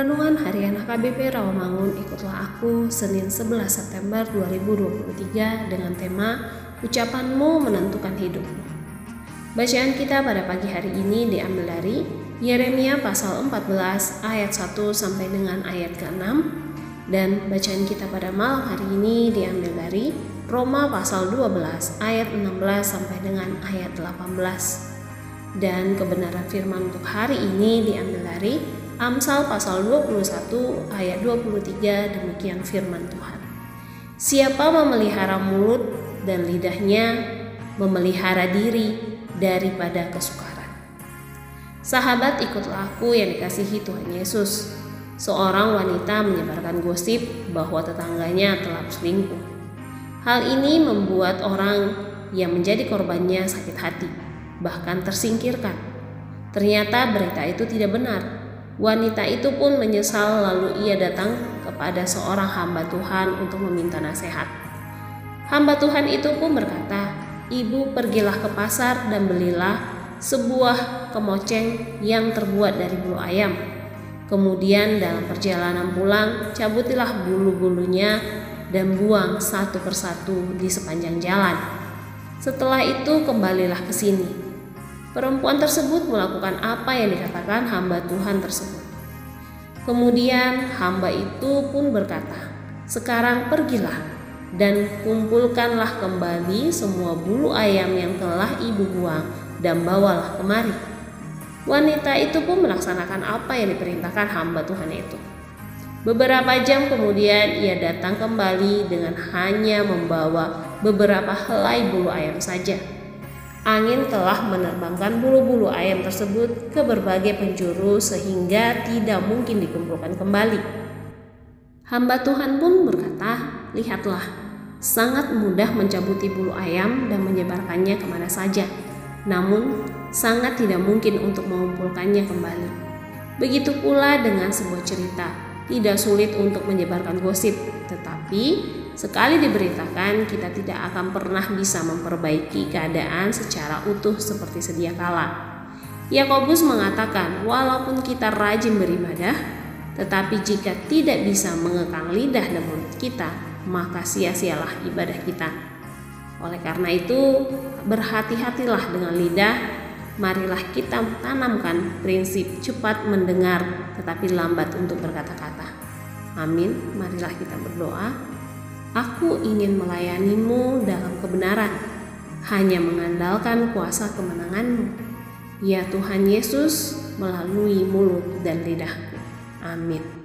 Renungan Harian HKBP Rawamangun Ikutlah Aku Senin 11 September 2023 dengan tema Ucapanmu Menentukan Hidupmu. Bacaan kita pada pagi hari ini diambil dari Yeremia pasal 14 ayat 1 sampai dengan ayat ke-6 dan bacaan kita pada malam hari ini diambil dari Roma pasal 12 ayat 16 sampai dengan ayat 18. Dan kebenaran firman untuk hari ini diambil dari Amsal pasal 21 ayat 23 demikian firman Tuhan. Siapa memelihara mulut dan lidahnya memelihara diri daripada kesukaran. Sahabat ikutlah aku yang dikasihi Tuhan Yesus. Seorang wanita menyebarkan gosip bahwa tetangganya telah selingkuh. Hal ini membuat orang yang menjadi korbannya sakit hati, bahkan tersingkirkan. Ternyata berita itu tidak benar Wanita itu pun menyesal lalu ia datang kepada seorang hamba Tuhan untuk meminta nasihat. Hamba Tuhan itu pun berkata, Ibu pergilah ke pasar dan belilah sebuah kemoceng yang terbuat dari bulu ayam. Kemudian dalam perjalanan pulang, cabutilah bulu-bulunya dan buang satu persatu di sepanjang jalan. Setelah itu kembalilah ke sini Perempuan tersebut melakukan apa yang dikatakan hamba Tuhan tersebut. Kemudian hamba itu pun berkata, "Sekarang pergilah dan kumpulkanlah kembali semua bulu ayam yang telah ibu buang dan bawalah kemari." Wanita itu pun melaksanakan apa yang diperintahkan hamba Tuhan itu. Beberapa jam kemudian ia datang kembali dengan hanya membawa beberapa helai bulu ayam saja. Angin telah menerbangkan bulu-bulu ayam tersebut ke berbagai penjuru sehingga tidak mungkin dikumpulkan kembali. Hamba Tuhan pun berkata, "Lihatlah, sangat mudah mencabuti bulu ayam dan menyebarkannya ke mana saja. Namun, sangat tidak mungkin untuk mengumpulkannya kembali. Begitu pula dengan sebuah cerita, tidak sulit untuk menyebarkan gosip, tetapi Sekali diberitakan, kita tidak akan pernah bisa memperbaiki keadaan secara utuh seperti sedia kala. Yakobus mengatakan, walaupun kita rajin beribadah, tetapi jika tidak bisa mengekang lidah dan mulut kita, maka sia-sialah ibadah kita. Oleh karena itu, berhati-hatilah dengan lidah. Marilah kita tanamkan prinsip cepat mendengar tetapi lambat untuk berkata-kata. Amin. Marilah kita berdoa. Aku ingin melayanimu dalam kebenaran, hanya mengandalkan kuasa kemenanganmu. Ya Tuhan Yesus, melalui mulut dan lidahku. Amin.